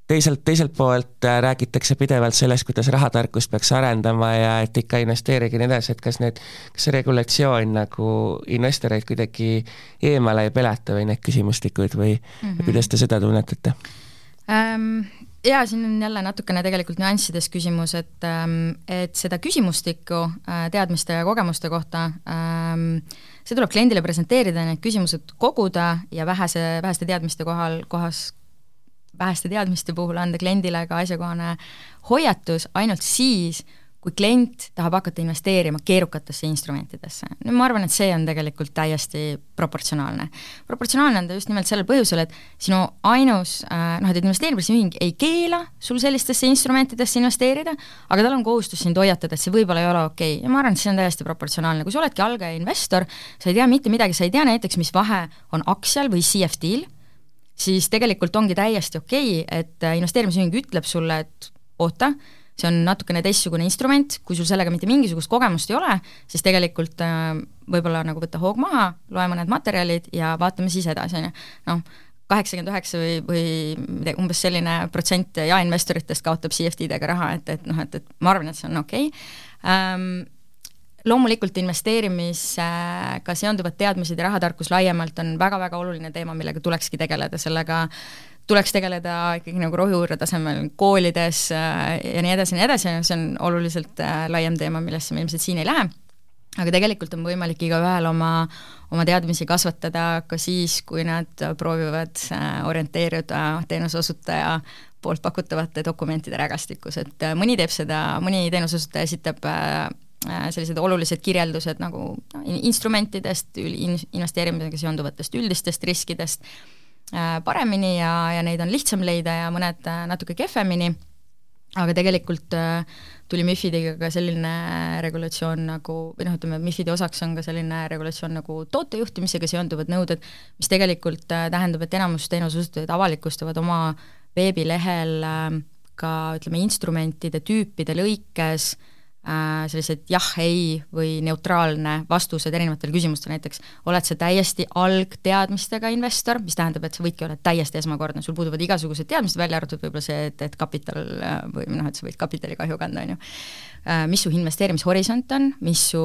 B: teiselt, teiselt poolt äh, räägitakse pidevalt sellest, kuidas rahatarkust peaks arendama ja et ikka investeerige ja nii edasi, et kas need, kas see regulatsioon nagu investoreid kuidagi eemale ei peleta või need küsimustikud või mm -hmm. kuidas te seda tunnetate
C: um,? Jaa, siin on jälle natukene tegelikult nüanssides küsimus, et, ähm, et seda küsimustikku äh, teadmiste ja kogemuste kohta, ähm, see tuleb kliendile presenteerida, need küsimused koguda ja vähese, väheste teadmiste kohal, kohas, väheste teadmiste puhul anda kliendile ka asjakohane hoiatus ainult siis, kui klient tahab hakata investeerima keerukatesse instrumentidesse. no ma arvan, et see on tegelikult täiesti proportsionaalne. proportsionaalne on ta just nimelt sellel põhjusel, et sinu ainus äh, noh, et investeerimisühing ei keela sul sellistesse instrumentidesse investeerida, aga tal on kohustus sind hoiatada, et see võib-olla ei ole okei okay. ja ma arvan, et see on täiesti proportsionaalne, kui sa oledki algaja investor, sa ei tea mitte midagi, sa ei tea näiteks, mis vahe on aktsial või CFD-l, siis tegelikult ongi täiesti okei okay,, et investeerimisühing ütleb sulle, et oota, see on natukene teistsugune instrument, kui sul sellega mitte mingisugust kogemust ei ole, siis tegelikult äh, võib-olla nagu võtta hoog maha, loe mõned materjalid ja vaatame siis edasi, on ju. noh, kaheksakümmend üheksa või, või umbes selline protsent jaeinvestoritest kaotab CFD-dega raha, et, et noh, et, et ma arvan, et see on okei okay. ähm,. loomulikult investeerimisega seonduvad teadmised ja rahatarkus laiemalt on väga-väga oluline teema, millega tulekski tegeleda, sellega tuleks tegeleda ikkagi nagu rohujuure tasemel koolides äh, ja nii edasi ja nii edasi, see on oluliselt äh, laiem teema, millesse me ilmselt siin ei lähe, aga tegelikult on võimalik igaühel oma, oma teadmisi kasvatada ka siis, kui nad proovivad äh, orienteeruda teenuseosutaja poolt pakutavate dokumentide rägastikus, et mõni teeb seda, mõni teenuseosutaja esitab sellised olulised kirjeldused nagu instrumentidest, investeerimisega seonduvatest üldistest riskidest paremini ja, ja neid on lihtsam leida ja mõned äh, natuke kehvemini, aga tegelikult äh, tuli MIFIDiga ka selline regulatsioon nagu, või noh, ütleme, MIFIDi osaks on ka selline regulatsioon nagu tootejuhtimisega seonduvad nõuded, mis tegelikult tähendab, et enamus teenuseosutajaid avalikustavad oma veebilehel ka ütleme, instrumentide tüüpide lõikes äh, Äh, sellised jah, ei või neutraalne vastused erinevatele küsimustele, näiteks oled sa täiesti algteadmistega investor, mis tähendab, et sa võidki olla täiesti esmakordne, sul puuduvad igasugused teadmised, välja arvatud võib-olla see, et, et kapital äh, või noh, et sa võid kapitalikahju kanda, on ju. Äh, mis su investeerimishorisont on, mis su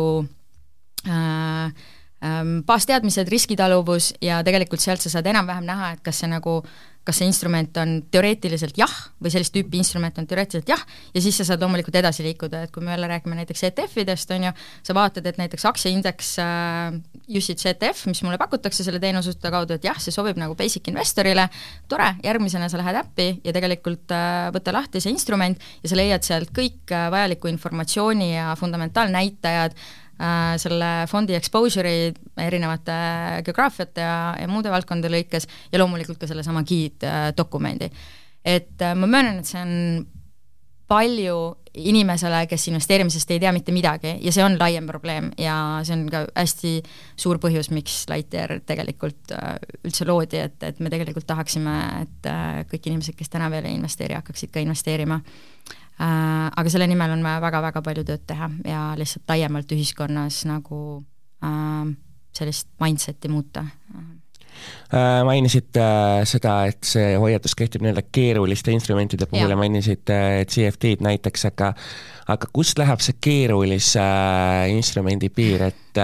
C: äh, ähm, baasteadmised, riskitaluvus ja tegelikult sealt sa saad enam-vähem näha, et kas see nagu kas see instrument on teoreetiliselt jah, või sellist tüüpi instrument on teoreetiliselt jah, ja siis sa saad loomulikult edasi liikuda, et kui me jälle räägime näiteks ETF-idest, on ju, sa vaatad, et näiteks aktsiaindeks äh, usage ETF, mis mulle pakutakse selle teenuste kaudu, et jah, see sobib nagu basic investorile, tore, järgmisena sa lähed äppi ja tegelikult äh, võta lahti see instrument ja sa leiad sealt kõik äh, vajaliku informatsiooni ja fundamentaalnäitajad, Äh, selle fondi exposure'i erinevate geograafiate ja, ja muude valdkondade lõikes ja loomulikult ka sellesama giid-dokumendi. et äh, ma möönan, et see on palju inimesele, kes investeerimisest ei tea mitte midagi ja see on laiem probleem ja see on ka hästi suur põhjus, miks Lightyear tegelikult äh, üldse loodi, et, et me tegelikult tahaksime, et kõik inimesed, kes täna veel ei investeeri, hakkaksid ka investeerima Äh, aga selle nimel on vaja väga-väga palju tööd teha ja lihtsalt laiemalt ühiskonnas nagu äh, sellist mindset'i muuta.
B: Äh, mainisite seda, et see hoiatus kehtib nii-öelda keeruliste instrumentide puhul ja, ja mainisite CFD-d näiteks, aga aga kust läheb see keerulise instrumendi piir, et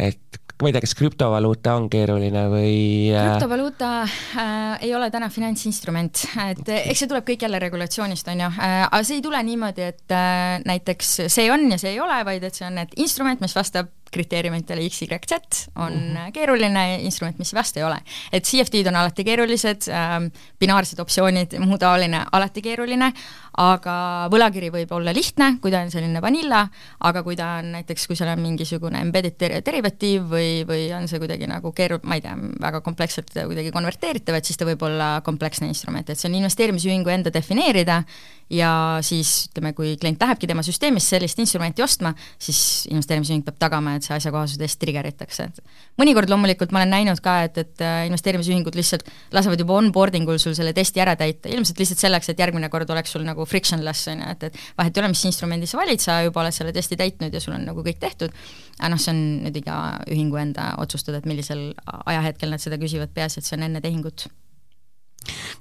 B: et ma ei tea, kas krüptovaluuta on keeruline või
C: äh, krüptovaluuta äh, ei ole täna finantsinstrument, et eks see tuleb kõik jälle regulatsioonist, on ju. Äh,, aga see ei tule niimoodi, et äh, näiteks see on ja see ei ole, vaid et see on, et instrument, mis vastab kriteeriumitele X, Y, Z on mm -hmm. keeruline instrument, mis vast ei ole. et CFD-d on alati keerulised äh,, binaarsed optsioonid, muu taoline, alati keeruline, aga võlakiri võib olla lihtne, kui ta on selline vanilla, aga kui ta on näiteks, kui seal on mingisugune embedded derivatiiv või, või on see kuidagi nagu keeru-, ma ei tea, väga kompleksselt kuidagi konverteeritav, et siis ta võib olla kompleksne instrument, et see on investeerimisühingu enda defineerida ja siis ütleme, kui klient lähebki tema süsteemist sellist instrumenti ostma, siis investeerimisühing peab tagama, et see asjakohasustest trigger itakse, et mõnikord loomulikult ma olen näinud ka, et, et äh, investeerimisühingud lihtsalt lasevad juba onboarding ul sul selle testi ära täita, ilmselt lihtsalt selleks, et järgmine kord oleks sul nagu frictionless, on ju, et, et vahet ei ole, mis instrumendi sa valid, sa juba oled selle testi täitnud ja sul on nagu kõik tehtud, aga noh, see on nüüd iga ühingu enda otsustada, et millisel ajahetkel nad seda küsivad, peaasi, et see on enne tehingut.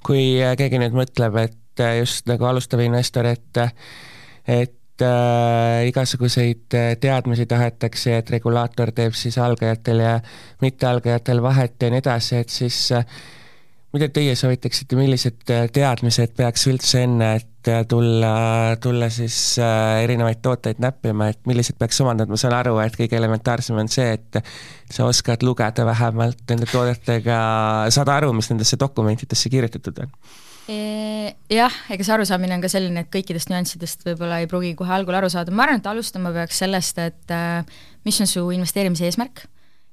B: Kui äh, keegi nüüd mõtleb, et äh, just nagu alustav investor, et et äh, igasuguseid äh, teadmisi tahetakse, et regulaator teeb siis algajatel ja mittealgajatel vahet ja nii edasi, et siis äh, mida teie soovitaksite, millised teadmised peaks üldse enne, et tulla, tulla siis erinevaid tooteid näppima, et millised peaks omandama, ma saan aru, et kõige elementaarsem on see, et sa oskad lugeda vähemalt nende toodetega, saada aru, mis nendesse dokumentidesse kirjutatud on
C: jah, ega see arusaamine on ka selline, et kõikidest nüanssidest võib-olla ei pruugi kohe algul aru saada, ma arvan, et alustama peaks sellest, et äh, mis on su investeerimise eesmärk,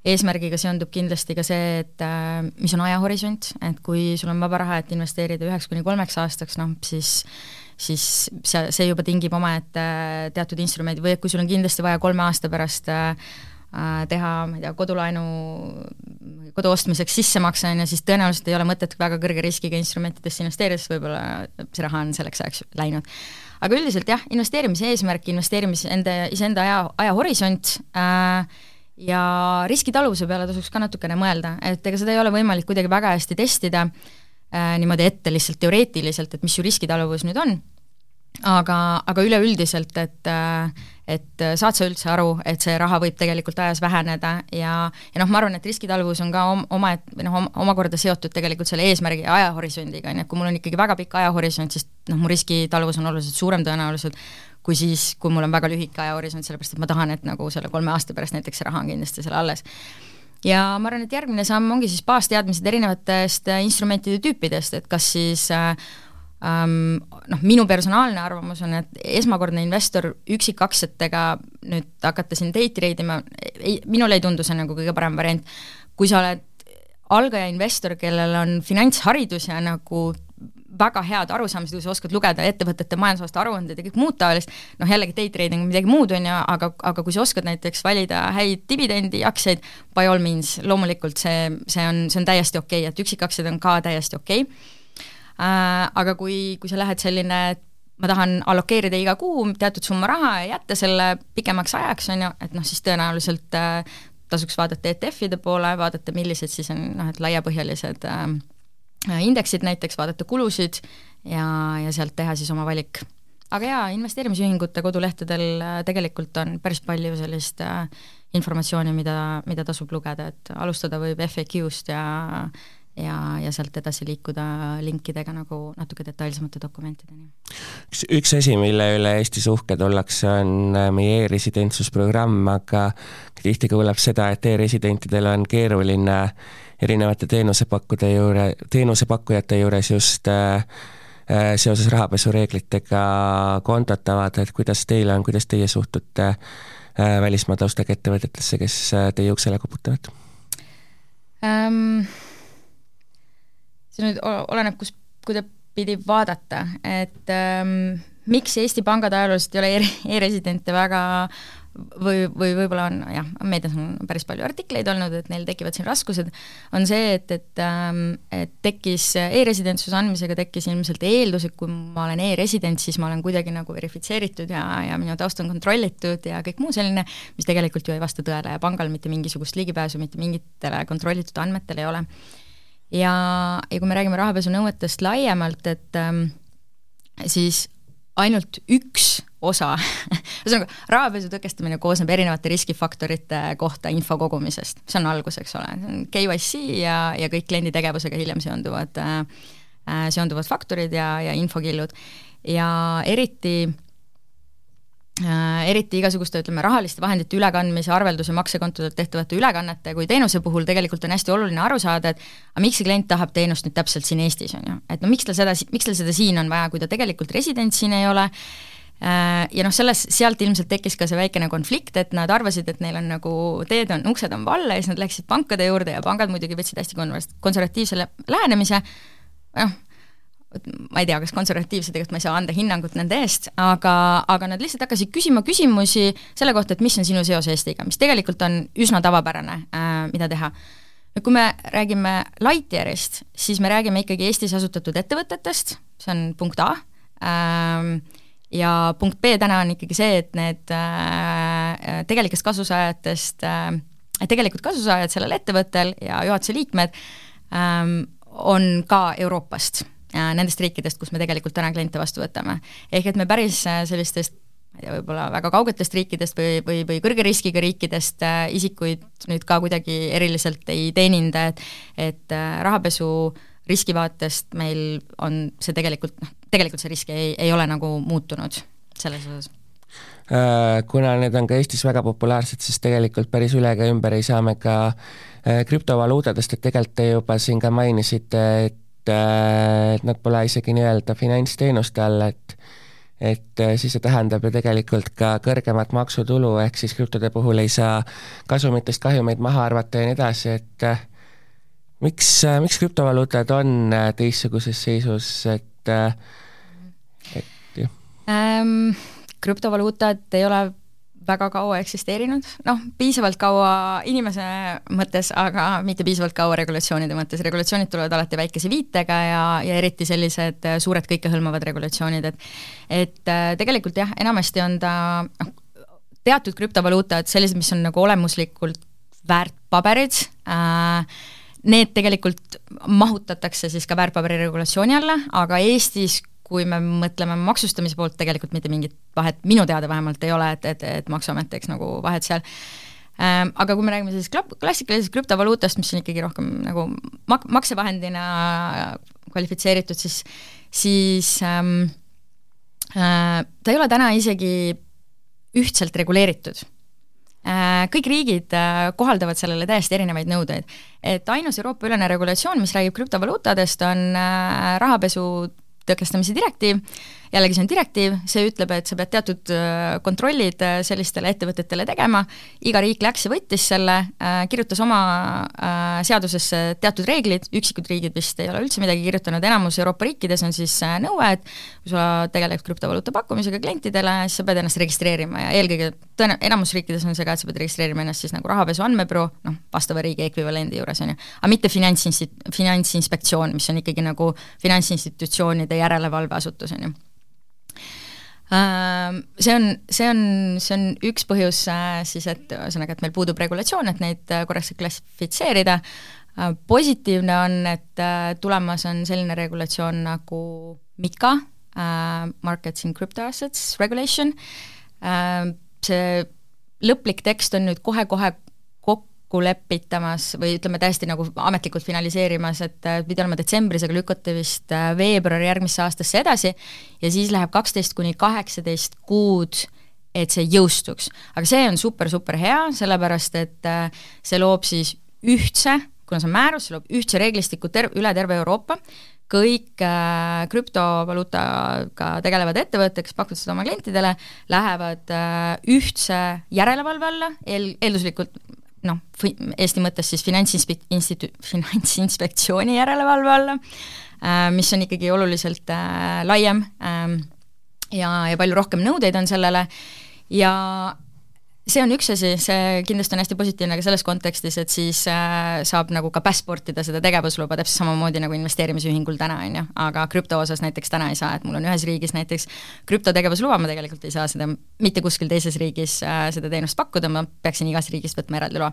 C: eesmärgiga seondub kindlasti ka see, et äh, mis on ajahorisont, et kui sul on vaba raha, et investeerida üheks kuni kolmeks aastaks, noh siis siis see, see juba tingib omaette teatud instrumendid või et kui sul on kindlasti vaja kolme aasta pärast äh, Äh, teha, ma ei tea, kodulaenu, kodu ostmiseks sissemakse, on ju, siis tõenäoliselt ei ole mõtet väga kõrge riskiga instrumentidesse investeerida, sest võib-olla see raha on selleks ajaks läinud. aga üldiselt jah, investeerimise eesmärk, investeerimise, enda, iseenda aja, ajahorisont äh, ja riskitaluvuse peale tasuks ka natukene mõelda, et ega seda ei ole võimalik kuidagi väga hästi testida äh, niimoodi ette lihtsalt teoreetiliselt, et mis su riskitaluvus nüüd on, aga, aga üleüldiselt, et et saad sa üldse aru, et see raha võib tegelikult ajas väheneda ja, ja noh, ma arvan, et riskitaluvus on ka om, oma, noh, omakorda seotud tegelikult selle eesmärgi ja ajahorisondiga, on ju, et kui mul on ikkagi väga pikk ajahorisont, siis noh, mu riskitaluvus on oluliselt suurem tõenäoliselt, kui siis, kui mul on väga lühike ajahorisont, sellepärast et ma tahan, et nagu selle kolme aasta pärast näiteks see raha on kindlasti seal alles. Ja ma arvan, et järgmine samm ongi siis baasteadmised erinevatest instrumentide tüüpidest, et kas siis äh, um,. Noh, minu personaalne arvamus on, et esmakordne investor üksikaktsiatega nüüd hakata siin day trade ima, ei, minule ei tundu see nagu kõige parem variant. kui sa oled algaja investor, kellel on finantsharidus ja nagu väga head arusaamised, kui sa oskad lugeda ettevõtete majandusaasta aruandeid ja kõik muud taolist, noh jällegi day trading on midagi muud, on ju, aga, aga kui sa oskad näiteks valida häid dividendiaktsiaid, by all means, loomulikult see, see on, see on täiesti okei okay,, et üksikaktsiad on ka täiesti okei okay aga kui, kui sa lähed selline, et ma tahan allokeerida iga kuu teatud summa raha ja jätta selle pikemaks ajaks, on ju, et noh, siis tõenäoliselt äh, tasuks vaadata ETF-ide poole, vaadata, millised siis on noh, et laiapõhjalised äh, indeksid näiteks, vaadata kulusid ja, ja sealt teha siis oma valik. aga jaa, investeerimisühingute kodulehtedel äh, tegelikult on päris palju sellist äh, informatsiooni, mida, mida tasub lugeda, et alustada võib FAQ-st ja ja, ja sealt edasi liikuda linkidega nagu natuke detailsemate dokumentideni.
B: üks, üks asi, mille üle Eestis uhked ollakse, on äh, meie e-residentsusprogramm, aga tihti kuuleb seda, et e-residentidel on keeruline erinevate teenusepakkude juure, teenusepakkujate juures just äh, äh, seoses rahapesureeglitega kontot avada, et kuidas teil on, kuidas teie suhtute äh, välismaa taustaga ettevõtetesse, kes äh, teie uksele koputavad
C: um,? See nüüd oleneb, kus, kuidapidi vaadata, et ähm, miks Eesti pangad ajalooliselt ei ole e-residente väga või, või võib-olla on jah, meedias on päris palju artikleid olnud, et neil tekivad siin raskused, on see, et, et ähm, et tekkis e-residentsuse andmisega tekkis ilmselt eeldus, et kui ma olen e-resident, siis ma olen kuidagi nagu verifitseeritud ja, ja minu taust on kontrollitud ja kõik muu selline, mis tegelikult ju ei vasta tõele ja pangal mitte mingisugust ligipääsu mitte mingitele kontrollitud andmetele ei ole ja, ja kui me räägime rahapesunõuetest laiemalt, et ähm, siis ainult üks osa ühesõnaga, rahapesu tõkestamine koosneb erinevate riskifaktorite kohta info kogumisest, see on algus, eks ole, KYC ja, ja kõik kliendi tegevusega hiljem seonduvad äh,, äh seonduvad faktorid ja, ja infokillud. ja eriti eriti igasuguste, ütleme, rahaliste vahendite ülekandmise, arvelduse, maksekontodelt tehtavate ülekannete kui teenuse puhul tegelikult on hästi oluline aru saada, et aga miks see klient tahab teenust nüüd täpselt siin Eestis, on ju. et no miks tal seda, miks tal seda siin on vaja, kui ta tegelikult resident siin ei ole, äh, ja noh, selles, sealt ilmselt tekkis ka see väikene konflikt, et nad arvasid, et neil on nagu teed on, uksed on valla ja siis nad läksid pankade juurde ja pangad muidugi võtsid hästi konservatiivse lähenemise, noh, ma ei tea, kas konservatiivsed, tegelikult ma ei saa anda hinnangut nende eest, aga, aga nad lihtsalt hakkasid küsima küsimusi selle kohta, et mis on sinu seos Eestiga, mis tegelikult on üsna tavapärane äh,, mida teha. kui me räägime Lightyearist, siis me räägime ikkagi Eestis asutatud ettevõtetest, see on punkt A ähm,, ja punkt B täna on ikkagi see, et need äh, tegelikest kasusaajatest äh,, tegelikult kasusaajad sellel ettevõttel ja juhatuse liikmed ähm, on ka Euroopast nendest riikidest, kus me tegelikult täna kliente vastu võtame. ehk et me päris äh, sellistest ma ei tea, võib-olla väga kaugetest riikidest või, või, või kõrge riskiga riikidest äh, isikuid nüüd ka kuidagi eriliselt ei teeninda, et et äh, rahapesu riskivaatest meil on see tegelikult, noh, tegelikult see risk ei, ei ole nagu muutunud selles osas
B: kuna need on ka Eestis väga populaarsed, siis tegelikult päris üle ega ümber ei saa me ka krüptovaluutadest, et tegelikult te juba siin ka mainisite, et et nad pole isegi nii-öelda finantsteenuste all, et et siis see tähendab ju tegelikult ka kõrgemat maksutulu, ehk siis krüptode puhul ei saa kasumitest kahjumeid maha arvata ja nii edasi, et miks, miks krüptovaluutad on teistsuguses seisus, et, et jah
C: ähm,? krüptovaluutad ei ole väga kaua eksisteerinud, noh, piisavalt kaua inimese mõttes, aga mitte piisavalt kaua regulatsioonide mõttes, regulatsioonid tulevad alati väikese viitega ja, ja eriti sellised äh, suured kõikehõlmavad regulatsioonid, et et äh, tegelikult jah, enamasti on ta noh, teatud krüptovaluutad sellised, mis on nagu olemuslikult väärtpaberid äh,, need tegelikult mahutatakse siis ka väärtpaberi regulatsiooni alla, aga Eestis kui me mõtleme maksustamise poolt, tegelikult mitte mingit vahet minu teada vähemalt ei ole, et, et, et Maksuamet teeks nagu vahet seal ähm,. Aga kui me räägime sellisest klassikalisest krüptovaluutast, mis on ikkagi rohkem nagu mak-, maksevahendina kvalifitseeritud, siis, siis ähm, äh, ta ei ole täna isegi ühtselt reguleeritud äh, kõik riigid äh, kohaldavad sellele täiesti erinevaid nõudeid. et ainus Euroopa-ülene regulatsioon, mis räägib krüptovaluutadest, on äh, rahapesu tõkestamise direktiiv, jällegi see on direktiiv, see ütleb, et sa pead teatud äh, kontrollid äh, sellistele ettevõtetele tegema, iga riik läks ja võttis selle, äh, kirjutas oma seadusesse teatud reeglid, üksikud riigid vist ei ole üldse midagi kirjutanud, enamus Euroopa riikides on siis nõue, et kui sa tegeled krüptovaluuta pakkumisega klientidele, siis sa pead ennast registreerima ja eelkõige tõenä-, enamus riikides on see ka, et sa pead registreerima ennast siis nagu rahapesu andmebüroo, noh, vastava riigi ekvivalendi juures, on ju, aga mitte finantsinsti-, finantsinspektsioon, mis on ikkagi nagu finantsinstitutsioonide järelevalveasutus, on ju see on, see on, see on üks põhjus äh, siis, et ühesõnaga, et meil puudub regulatsioon, et neid äh, korrektselt klassifitseerida, positiivne on, et tulemas on selline regulatsioon nagu MiCA, Markets in Crypto Assets Regulation, see lõplik tekst on nüüd kohe-kohe kokku lepitamas või ütleme, täiesti nagu ametlikult finaliseerimas, et pidi olema detsembris, aga lükati vist veebruari järgmisse aastasse edasi ja siis läheb kaksteist kuni kaheksateist kuud et see jõustuks. aga see on super-super hea, sellepärast et see loob siis ühtse, kuna see on määrus, see loob ühtse reeglistiku ter-, üle terve Euroopa, kõik äh, krüptovaluutaga tegelevad ettevõtted, kes pakuvad seda oma klientidele, lähevad äh, ühtse järelevalve alla, eel, eelduslikult noh, Eesti mõttes siis Finantsinspek-, institu-, Finantsinspektsiooni järelevalve alla äh,, mis on ikkagi oluliselt äh, laiem äh, ja, ja palju rohkem nõudeid on sellele. Ja see on üks asi, see kindlasti on hästi positiivne ka selles kontekstis, et siis äh, saab nagu ka passport ida seda tegevusluba täpselt samamoodi nagu investeerimisühingul täna, on ju, aga krüpto osas näiteks täna ei saa, et mul on ühes riigis näiteks krüptotegevusluba, ma tegelikult ei saa seda mitte kuskil teises riigis äh, seda teenust pakkuda, ma peaksin igast riigist võtma eraldi loa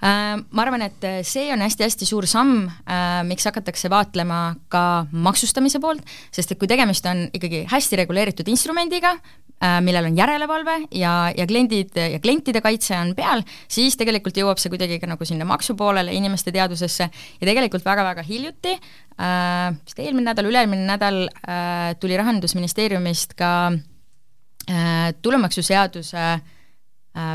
C: ma arvan, et see on hästi-hästi suur samm, äh, miks hakatakse vaatlema ka maksustamise poolt, sest et kui tegemist on ikkagi hästi reguleeritud instrumendiga, Äh, millel on järelevalve ja, ja kliendid ja klientide kaitse on peal, siis tegelikult jõuab see kuidagi ka nagu sinna maksupoolele, inimeste teadvusesse. Ja tegelikult väga-väga hiljuti äh,, vist eelmine nädal, üle-eelmine nädal äh, tuli Rahandusministeeriumist ka äh, tulumaksuseaduse äh,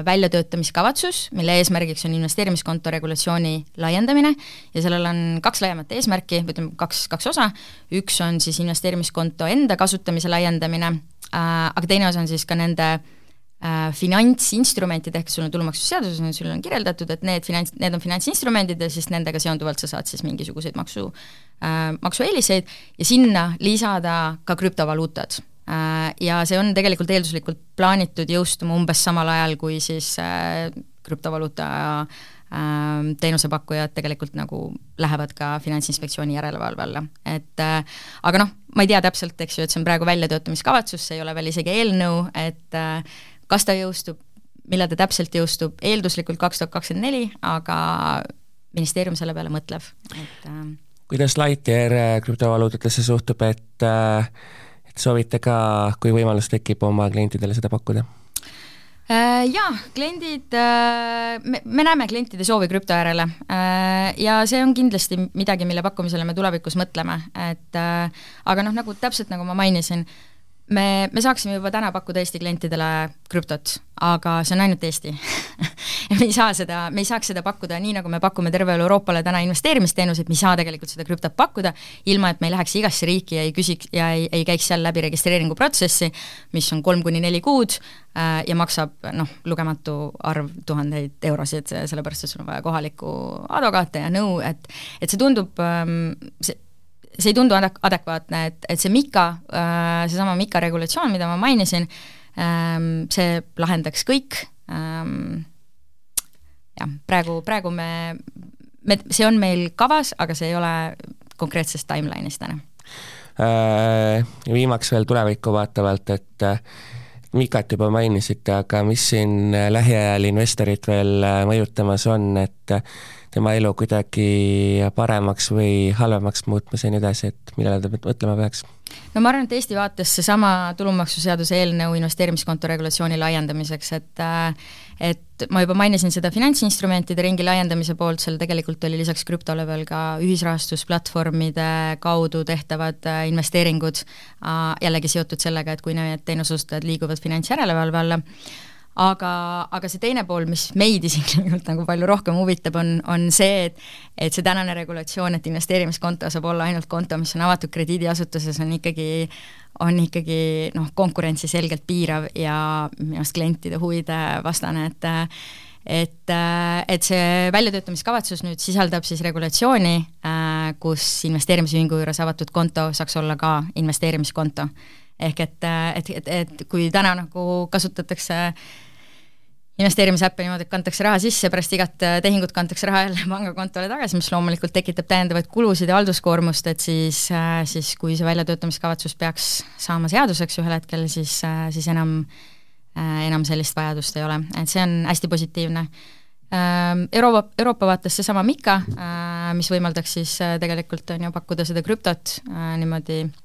C: väljatöötamiskavatsus, mille eesmärgiks on investeerimiskonto regulatsiooni laiendamine. Ja sellel on kaks laiemat eesmärki, ütleme, kaks, kaks osa, üks on siis investeerimiskonto enda kasutamise laiendamine Äh, aga teine osa on siis ka nende äh, finantsinstrumentid, ehk sul on tulumaksuseaduses on, sul on kirjeldatud, et need finants, need on finantsinstrumendid ja siis nendega seonduvalt sa saad siis mingisuguseid maksu äh,, maksueeliseid. Ja sinna lisada ka krüptovaluutad. äh,. Ja see on tegelikult eelduslikult plaanitud jõustuma umbes samal ajal, kui siis äh, krüptovaluuta Ähm, teenusepakkujad tegelikult nagu lähevad ka Finantsinspektsiooni järelevalve alla, et äh, aga noh, ma ei tea täpselt, eks ju, et see on praegu väljatöötamiskavatsus, see ei ole veel isegi eelnõu, et äh, kas ta jõustub, millal ta täpselt jõustub, eelduslikult kaks tuhat kakskümmend neli, aga ministeerium selle peale mõtleb, et äh,
B: kuidas Lightyear krüptovaluutadesse suhtub, et et soovite ka, kui võimalus tekib, oma klientidele seda pakkuda?
C: Äh, jaa, kliendid, äh, me, me näeme klientide soovi krüpto järele äh, ja see on kindlasti midagi, mille pakkumisele me tulevikus mõtleme, et aga noh, nagu täpselt nagu ma mainisin, me, me saaksime juba täna pakkuda Eesti klientidele krüptot, aga see on ainult Eesti me ei saa seda, me ei saaks seda pakkuda nii, nagu me pakume tervele Euroopale täna investeerimisteenuseid, me ei saa tegelikult seda krüptot pakkuda, ilma et me ei läheks igasse riiki ja ei küsiks ja ei, ei käiks seal läbi registreeringu protsessi, mis on kolm kuni neli kuud äh, ja maksab noh, lugematu arv tuhandeid eurosid, sellepärast et sul on vaja kohalikku advokaate ja nõu, et et see tundub ähm,, see see ei tundu adek-, adekvaatne, et, et see MiCA, äh, seesama MiCA regulatsioon, mida ma mainisin, ähm, see lahendaks kõik, ähm, jah, praegu, praegu me, me, see on meil kavas, aga see ei ole konkreetses timeline'is täna
B: äh,. Viimaks veel tulevikku vaatavalt, et Mikat juba mainisite, aga mis siin lähiajal investorit veel mõjutamas on, et tema elu kuidagi paremaks või halvemaks muutmas ja nii edasi, et millele ta mõtlema peaks?
C: no ma arvan, et Eesti vaates seesama tulumaksuseaduse eelnõu investeerimiskonto regulatsiooni laiendamiseks, et äh, et ma juba mainisin seda finantsinstrumentide ringi laiendamise poolt, seal tegelikult oli lisaks krüptole veel ka ühisrahastusplatvormide kaudu tehtavad äh, investeeringud, äh, jällegi seotud sellega, et kui need teenuseosutajad liiguvad finantsjärelevalve alla, aga, aga see teine pool, mis meid isiklikult nagu palju rohkem huvitab, on, on see, et et see tänane regulatsioon, et investeerimiskonto saab olla ainult konto, mis on avatud krediidiasutuses, on ikkagi, on ikkagi noh, konkurentsi selgelt piirav ja minu arust klientide huvide vastane, et et, et see väljatöötamiskavatsus nüüd sisaldab siis regulatsiooni, kus investeerimisühingu juures avatud konto saaks olla ka investeerimiskonto ehk et, et, et, et kui täna nagu kasutatakse investeerimisäppe niimoodi, et kantakse raha sisse, pärast igat tehingut kantakse raha jälle pangakontole tagasi, mis loomulikult tekitab täiendavaid kulusid ja halduskoormust, et siis, siis kui see väljatöötamiskavatsus peaks saama seaduseks ühel hetkel, siis, siis enam, enam sellist vajadust ei ole, et see on hästi positiivne. Euroopa, Euroopa vaates seesama MiCA, mis võimaldaks siis tegelikult on ju pakkuda seda krüptot niimoodi Äh,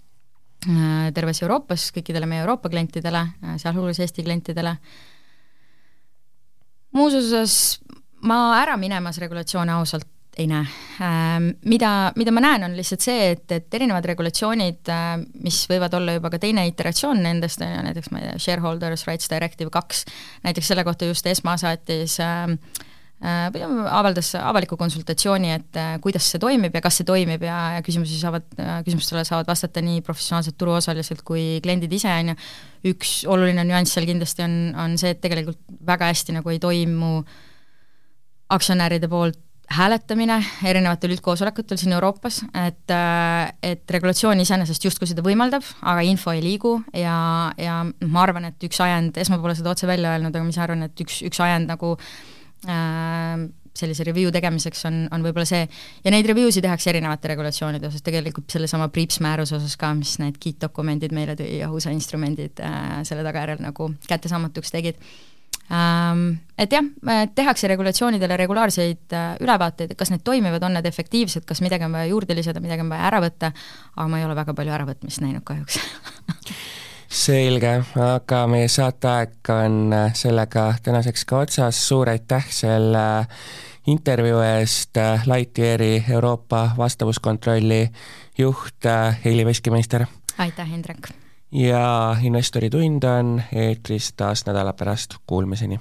C: terves Euroopas kõikidele meie Euroopa klientidele, äh, sealhulgas Eesti klientidele. muus osas ma ära minemas regulatsioone ausalt ei näe. Ähm, mida, mida ma näen, on lihtsalt see, et, et erinevad regulatsioonid, äh, mis võivad olla juba ka teine iteratsioon nendest, näiteks ma ei tea, Shareholders Rights Directive kaks, näiteks selle kohta just ESMA saatis äh, äh, avaldas avaliku konsultatsiooni, et äh, kuidas see toimib ja kas see toimib ja, ja küsimusi saavad, küsimustele saavad vastata nii professionaalsed turuosalised kui kliendid ise, on ju. üks oluline nüanss seal kindlasti on, on see, et tegelikult väga hästi nagu ei toimu aktsionäride poolt hääletamine erinevatel üldkoosolekutel siin Euroopas, et, äh, et regulatsioon iseenesest justkui seda võimaldab, aga info ei liigu ja, ja ma arvan, et üks ajend, Esma pole seda otse välja öelnud, aga ma ise arvan, et üks, üks ajend nagu äh, sellise review tegemiseks on, on võib-olla see, ja neid review si tehakse erinevate regulatsioonide osas, tegelikult sellesama PRIIPS määruse osas ka, mis need KIIT-dokumendid meile tõi ja USA instrumendid äh, selle tagajärjel nagu kättesaamatuks tegid. Ähm, et jah, tehakse regulatsioonidele regulaarseid äh, ülevaateid, kas need toimivad, on need efektiivsed, kas midagi on vaja juurde lisada, midagi on vaja ära võtta, aga ma ei ole väga palju äravõtmist näinud kahjuks
B: selge, aga meie saateaeg on äh, sellega tänaseks ka otsas, suur aitäh selle intervjuu eest, Lightyeari Euroopa vastavuskontrolli juht Heili Veskimeister!
C: aitäh, Indrek!
B: ja Investori tund on eetris taas nädala pärast, kuulmiseni